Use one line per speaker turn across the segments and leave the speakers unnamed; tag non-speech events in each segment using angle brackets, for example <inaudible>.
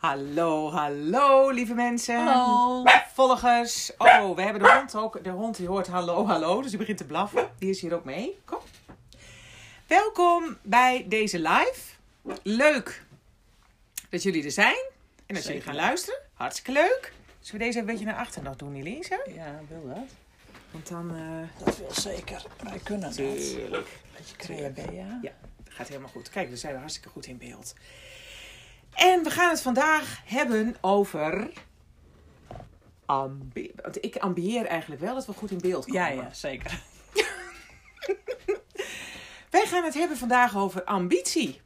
Hallo, hallo lieve mensen.
Hallo.
Volgers. Oh, we hebben de hond ook. De hond die hoort hallo, hallo. Dus die begint te blaffen. Die is hier ook mee. Kom. Welkom bij deze live. Leuk dat jullie er zijn. En dat jullie gaan luisteren. Hartstikke leuk. Zullen we deze een beetje naar achter nog doen, Elise?
Ja, wil dat?
Want dan... eh
Dat wil zeker. Wij kunnen dat.
tuurlijk.
Beetje creabea.
Ja, dat gaat helemaal goed. Kijk, we zijn hartstikke goed in beeld. En we gaan het vandaag hebben over. Ambi want ik ambieer eigenlijk wel dat we goed in beeld komen.
Ja, ja, zeker. <laughs>
Wij gaan het hebben vandaag over ambitie.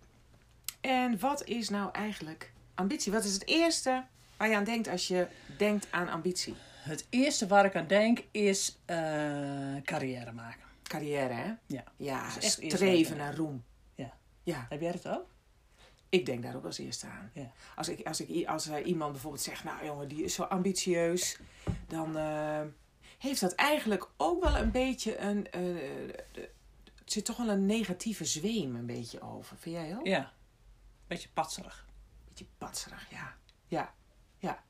En wat is nou eigenlijk ambitie? Wat is het eerste waar je aan denkt als je denkt aan ambitie?
Het eerste waar ik aan denk is eh, carrière maken.
Carrière, hè?
Ja.
Ja,
Dat
streven naar roem.
Ja.
Ja,
Heb jij het ook?
Ik denk daar ook als eerste aan.
Ja.
Als, ik, als, ik, als er iemand bijvoorbeeld zegt, nou jongen, die is zo ambitieus, dan eh, heeft dat eigenlijk ook wel een beetje een. eh, het zit toch wel een negatieve zweem een beetje over. Vind jij ook?
Ja. Beetje patserig.
Beetje patserig, ja. Ja, ja.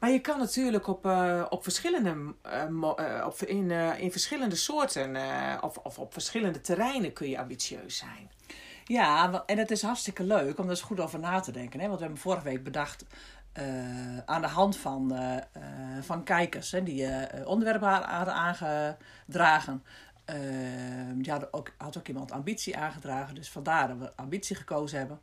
Maar je kan natuurlijk op, eh, op verschillende, eh, eh, op, in, eh, in verschillende soorten eh, of, of op verschillende terreinen kun je ambitieus zijn.
Ja, en het is hartstikke leuk om er eens goed over na te denken. Hè? Want we hebben vorige week bedacht eh, aan de hand van, eh, eh, van kijkers hè, die onderwerpen ha- hadden aangedragen. Eh, die hadden ook, had ook iemand ambitie aangedragen, dus vandaar dat we ambitie gekozen hebben.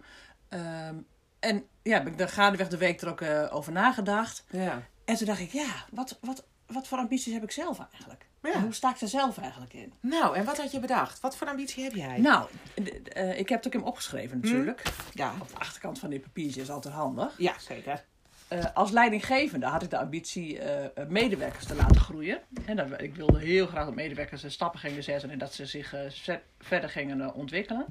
Ehm, en ja, heb ik er gaandeweg de week er ook over nagedacht.
Ja.
En toen dacht ik, ja, wat, wat, wat voor ambities heb ik zelf eigenlijk?
Ja.
Hoe sta ik er zelf eigenlijk in?
Nou, en wat had je bedacht? Wat voor ambitie heb jij?
Nou, eh, ik heb het ook in opgeschreven natuurlijk.
ja.
Op de achterkant van dit papiertje is altijd handig.
Ja, zeker.
Eh, als leidinggevende had ik de ambitie eh, medewerkers te laten groeien. En dat, ik wilde heel graag dat medewerkers stappen gingen zetten en dat ze zich verder gingen ontwikkelen.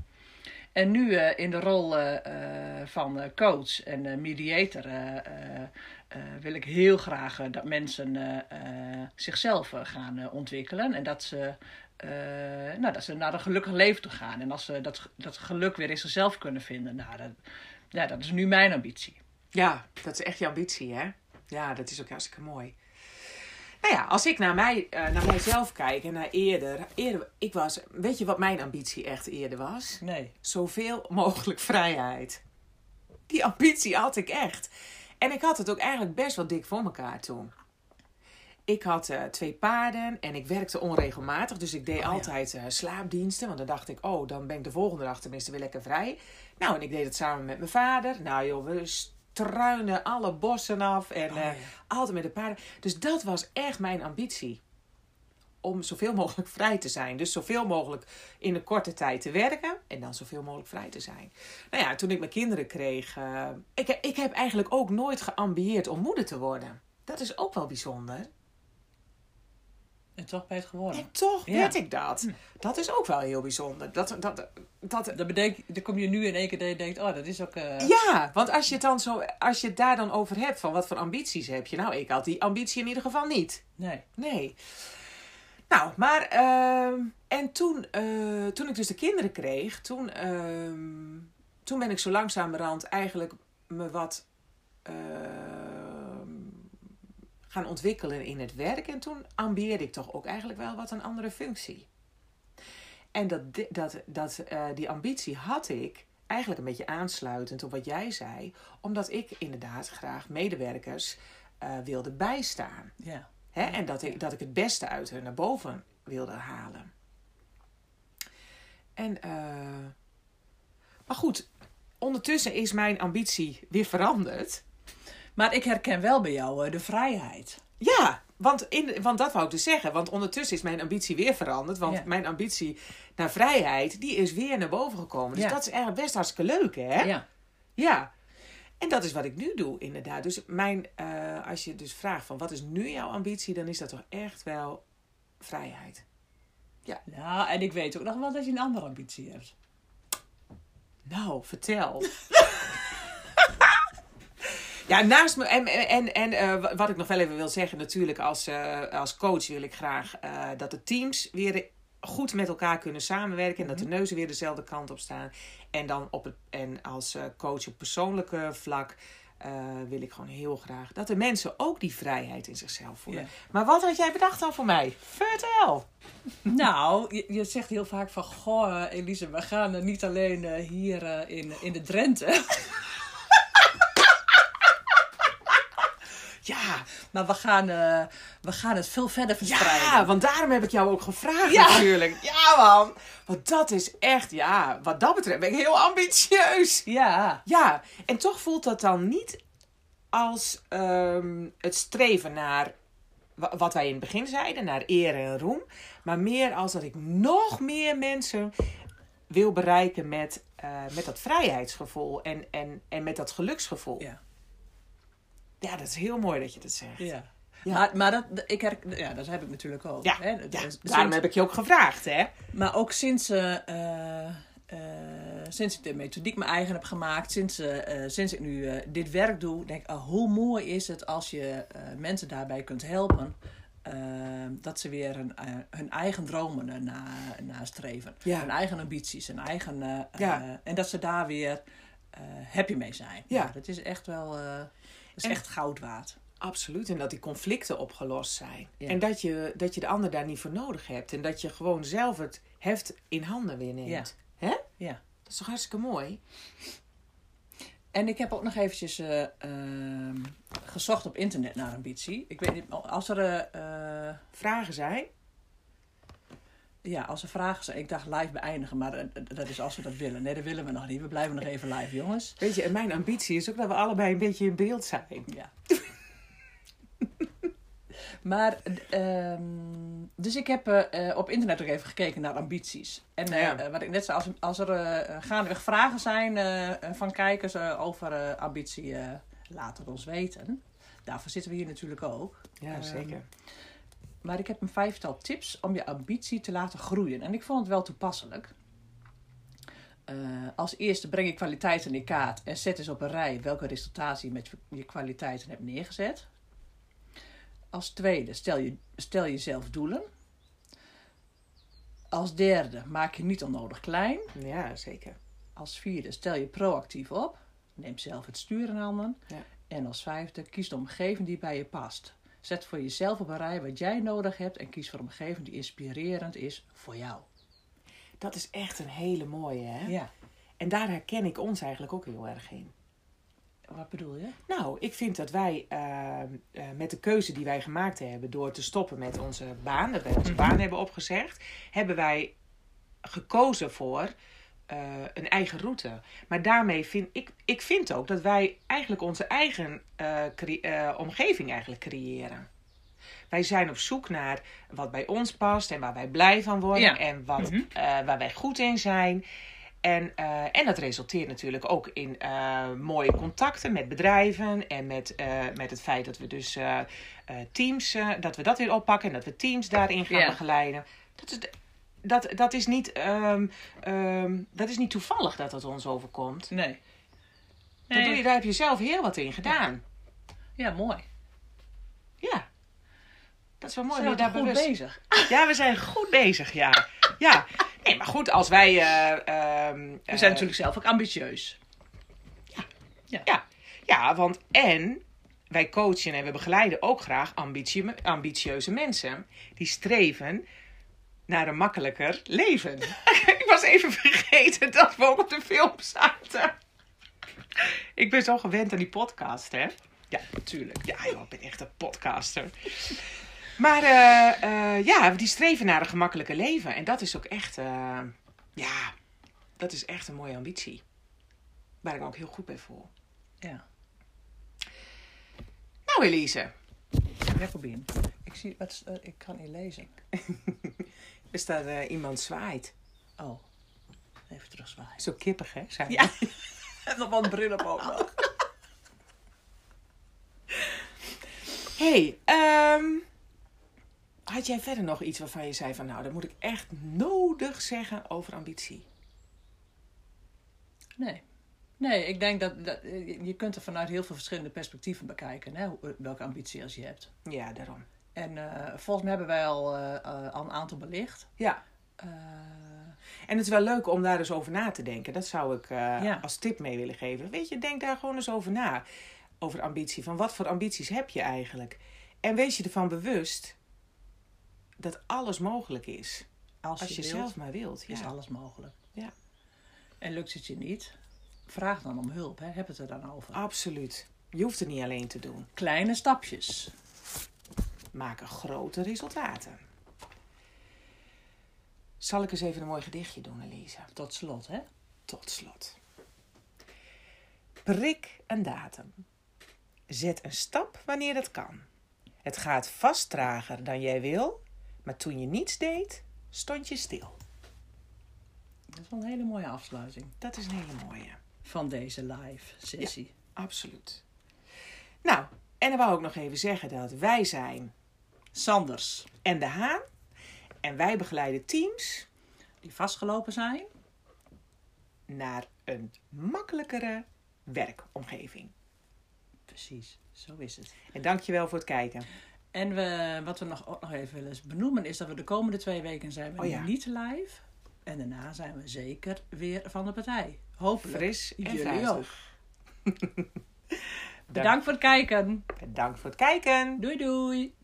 En nu eh, in de rol eh, eh, van coach en mediator wil ik heel graag dat mensen zichzelf gaan ontwikkelen. En dat ze, nou, dat ze naar een gelukkig leven toe gaan. En als ze dat, dat geluk weer in zichzelf kunnen vinden. Nou, dat, ja, dat is nu mijn ambitie.
Ja, dat is echt je ambitie, hè? Ja, dat is ook hartstikke mooi. Nou ja, als ik naar, mij, eh, naar mijzelf kijk en naar eerder, eerder. Ik was, weet je wat mijn ambitie echt eerder was?
Nee.
Zoveel mogelijk vrijheid. Die ambitie had ik echt. En ik had het ook eigenlijk best wel dik voor elkaar toen. Ik had eh, twee paarden en ik werkte onregelmatig. Dus ik deed
ja.
altijd eh, slaapdiensten. Want dan dacht ik, oh, dan ben ik de volgende dag tenminste weer lekker vrij. Nou, en ik deed het samen met mijn vader. Nou joh, we struinen alle bossen af. En
Oh,
eh, altijd met de paarden. Dus dat was echt mijn ambitie. Om zoveel <laughs> mogelijk vrij te zijn. Dus zoveel mogelijk in een korte tijd te werken. En dan zoveel mogelijk vrij te zijn. Nou ja, toen ik mijn kinderen kreeg. eh, ik, ik heb eigenlijk ook nooit geambieerd om moeder te worden. Dat is ook wel bijzonder.
En toch ben je het geworden.
En toch
Ja.
weet ik dat. Dat is ook wel heel bijzonder. Dat, dat, dat,
Dan, bedenk, dan kom je nu in één keer dat je denkt, oh, dat is ook... eh,
Ja, want als je, het dan zo, als je het daar dan over hebt, van wat voor ambities heb je? Nou, ik had die ambitie in ieder geval niet.
Nee.
Nee. Nou, maar, ehm, en toen, eh, toen ik dus de kinderen kreeg, toen, ehm, toen ben ik zo langzamerhand eigenlijk me wat ehm, gaan ontwikkelen in het werk. En toen ambieerde ik toch ook eigenlijk wel wat een andere functie. En dat, dat, dat, eh, die ambitie had ik eigenlijk een beetje aansluitend op wat jij zei, omdat ik inderdaad graag medewerkers eh, wilde bijstaan.
Ja.
Hè? En dat ik, dat ik het beste uit hun naar boven wilde halen. En, eh, maar goed, ondertussen is mijn ambitie weer veranderd.
Maar ik herken wel bij jou eh, de vrijheid.
Ja, want, in, want dat wou ik dus zeggen. Want ondertussen is mijn ambitie weer veranderd. Want
Ja.
mijn ambitie naar vrijheid, die is weer naar boven gekomen. Dus
Ja.
dat is eigenlijk best hartstikke leuk, hè?
Ja.
Ja. En dat is wat ik nu doe, inderdaad. Dus mijn, eh, als je dus vraagt van wat is nu jouw ambitie, dan is dat toch echt wel vrijheid.
Nou, en ik weet ook nog wel dat je een andere ambitie hebt.
Nou, vertel. <laughs> ja, naast me. En, en, en eh, wat ik nog wel even wil zeggen, natuurlijk, als, eh, als coach wil ik graag eh, dat de teams weer goed met elkaar kunnen samenwerken. En dat de neuzen weer dezelfde kant op staan. En dan op het, en als coach op persoonlijke vlak. wil ik gewoon heel graag dat de mensen ook die vrijheid in zichzelf voelen.
Ja.
Maar wat had jij bedacht dan voor mij? Vertel! <laughs>
Nou, je, je zegt heel vaak van... Goh, Elise, we gaan er niet alleen hier in, in de Drenthe...
Ja,
maar we gaan, eh, we gaan het veel verder verspreiden.
Ja, want daarom heb ik jou ook gevraagd
Ja.
natuurlijk. <laughs> Ja man, want dat is echt, ja, wat dat betreft ben ik heel ambitieus.
Ja.
Ja, en toch voelt dat dan niet als ehm, het streven naar, wa- wat wij in het begin zeiden, naar eer en roem. Maar meer als dat ik nog meer mensen wil bereiken met, eh, met dat vrijheidsgevoel en, en, en met dat geluksgevoel.
Ja.
Ja, dat is heel mooi dat je dat zegt.
ja.
Ja.
Maar, maar dat, ik her, ja, dat heb ik natuurlijk ook.
Ja,
hè.
ja, daarom heb ik je ook gevraagd, hè?
Maar ook sinds, eh, sinds ik de methodiek mijn eigen heb gemaakt, sinds, sinds ik nu dit werk doe, denk ik, ah, hoe mooi is het als je mensen daarbij kunt helpen. dat ze weer hun, hun eigen dromen na, nastreven.
Ja.
Hun eigen ambities, hun eigen. en dat ze daar weer happy mee zijn.
Ja.
dat is echt wel. Dat is
En-
echt goud waard.
Absoluut. En dat die conflicten opgelost zijn.
Ja.
En dat je, dat je de ander daar niet voor nodig hebt. En dat je gewoon zelf het heft in handen weer neemt. Hè?
Ja.
Dat is toch hartstikke mooi?
En ik heb ook nog eventjes eh, ehm, gezocht op internet naar ambitie. Ik weet niet, als er, eh, eh,
Vragen zijn?
Ja, als er vragen zijn. Ik dacht live beëindigen, maar eh, dat is als we dat willen. Nee, dat willen we nog niet. We blijven nog even live, jongens.
Weet je, en mijn ambitie is ook dat we allebei een beetje in beeld zijn.
Ja. <laughs> maar, ehm, dus ik heb eh, eh, op internet ook even gekeken naar ambities. En
Ja.
wat ik net zei, als, als er eh, gaandeweg vragen zijn van kijkers over ambitie, laat het ons weten. Daarvoor zitten we hier natuurlijk ook.
Ja,
Ehm,
zeker.
Maar ik heb een vijftal tips om je ambitie te laten groeien. En ik vond het wel toepasselijk. Eh, als eerste breng je kwaliteiten in kaart en zet eens op een rij welke resultaten je met je kwaliteiten hebt neergezet. Als tweede stel, je, stel jezelf doelen. Als derde maak je niet onnodig klein.
Ja, zeker.
Als vierde stel je proactief op. Neem zelf het stuur in handen.
Ja.
En als vijfde kies de omgeving die bij je past. Zet voor jezelf op een rij wat jij nodig hebt en kies voor een omgeving die inspirerend is voor jou.
Dat is echt een hele mooie, hè?
Ja.
En daar herken ik ons eigenlijk ook heel erg in.
Wat bedoel je?
Nou, ik vind dat wij eh, eh, met de keuze die wij gemaakt hebben door te stoppen met onze baan, dat wij onze
Mhm.
baan hebben opgezegd, hebben wij gekozen voor eh, een eigen route. Maar daarmee vind ik, ik vind ook dat wij eigenlijk onze eigen eh, eh, omgeving eigenlijk creëren. Wij zijn op zoek naar wat bij ons past en waar wij blij van worden
Ja.
en wat,
Mhm.
waar wij goed in zijn. En, en dat resulteert natuurlijk ook in mooie contacten met bedrijven en met, met het feit dat we dus teams, dat we dat weer oppakken en dat we teams daarin gaan begeleiden. Dat is, dat, dat, is niet, ehm, ehm, dat is niet toevallig dat het ons overkomt.
Nee.
Dat doe je, daar heb je zelf heel wat in gedaan.
Ja, mooi.
Ja. Dat is wel mooi.
Zijn we
daar
goed
bewust-
bezig? <laughs>
Ja, we zijn goed bezig, ja. Ja. Nee, maar goed, als wij... eh, ehm,
We
eh,
zijn natuurlijk zelf ook ambitieus.
Ja, ja want en wij coachen en we begeleiden ook graag ambitie, ambitieuze mensen die streven naar een makkelijker leven. <laughs> ik was even vergeten dat we ook op de film zaten. ik ben zo gewend aan die podcast, hè? Ja, natuurlijk. Ja, joh, ik ben echt een podcaster. Maar eh, eh, ja, die streven naar een gemakkelijker leven. En dat is ook echt, eh, ja, dat is echt een mooie ambitie. Waar ik me ook heel goed bij voel.
Ja.
Nou, Elise.
Jacobien. Ik, zie, wat, is- eh, ik kan niet lezen. <laughs>
Er staat eh, iemand zwaait.
Oh, even terugzwaaien.
Zo kippig, hè? Zijn
Ja. heb <laughs> nog wel een bril op ook nog. <laughs>
hey, ehm, had jij verder nog iets waarvan je zei van... nou, dat moet ik echt nodig zeggen over ambitie?
Nee. Nee, ik denk dat, dat je kunt er vanuit heel veel verschillende perspectieven bekijken. Hè, welke ambitie als je hebt.
Ja, daarom.
En eh, volgens mij hebben wij al, eh, eh, al een aantal belicht.
Ja, en het is wel leuk om daar eens over na te denken. Dat zou ik
Ja.
als tip mee willen geven. Weet je, denk daar gewoon eens over na. Over ambitie. Van wat voor ambities heb je eigenlijk? En wees je ervan bewust dat alles mogelijk is.
als,
Als
je,
je
wilt,
zelf maar wilt.
is
Ja.
alles mogelijk.
Ja.
En lukt het je niet, vraag dan om hulp. Hè. Heb het er dan over.
Absoluut. Je hoeft het niet alleen te doen.
Kleine stapjes.
Maken grote resultaten. Zal ik eens even een mooi gedichtje doen, Elise?
Tot slot, hè?
Tot slot. Prik een datum. Zet een stap wanneer dat kan. Het gaat vast trager dan jij wil, maar toen je niets deed, stond je stil.
Dat is wel een hele mooie afsluiting
Dat is een hele mooie.
Van deze live sessie.
Absoluut. Nou, en dan wou ik nog even zeggen dat wij zijn
Sanders,
en de Haan. En wij begeleiden teams
die vastgelopen zijn.
naar een makkelijkere werkomgeving.
Precies, zo is het.
En dankjewel voor het kijken.
En we, wat we nog, ook nog even willen benoemen is dat we de komende twee weken zijn we
Oh ja.
niet live. En daarna zijn we zeker weer van de partij. Hopelijk.
Fris en
Jullie
fruitig. <laughs>
Bedankt voor het kijken.
Bedankt voor het kijken.
Doei doei.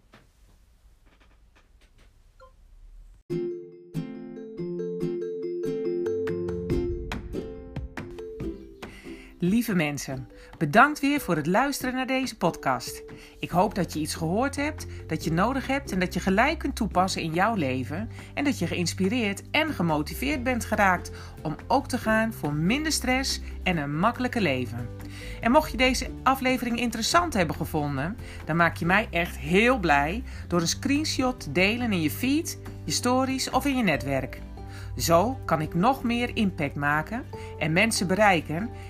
Lieve mensen, bedankt weer voor het luisteren naar deze podcast. Ik hoop dat je iets gehoord hebt, dat je nodig hebt en dat je gelijk kunt toepassen in jouw leven. En dat je geïnspireerd en gemotiveerd bent geraakt om ook te gaan voor minder stress en een makkelijker leven. En mocht je deze aflevering interessant hebben gevonden, dan maak je mij echt heel blij door een screenshot te delen in je feed, je stories of in je netwerk. Zo kan ik nog meer impact maken en mensen bereiken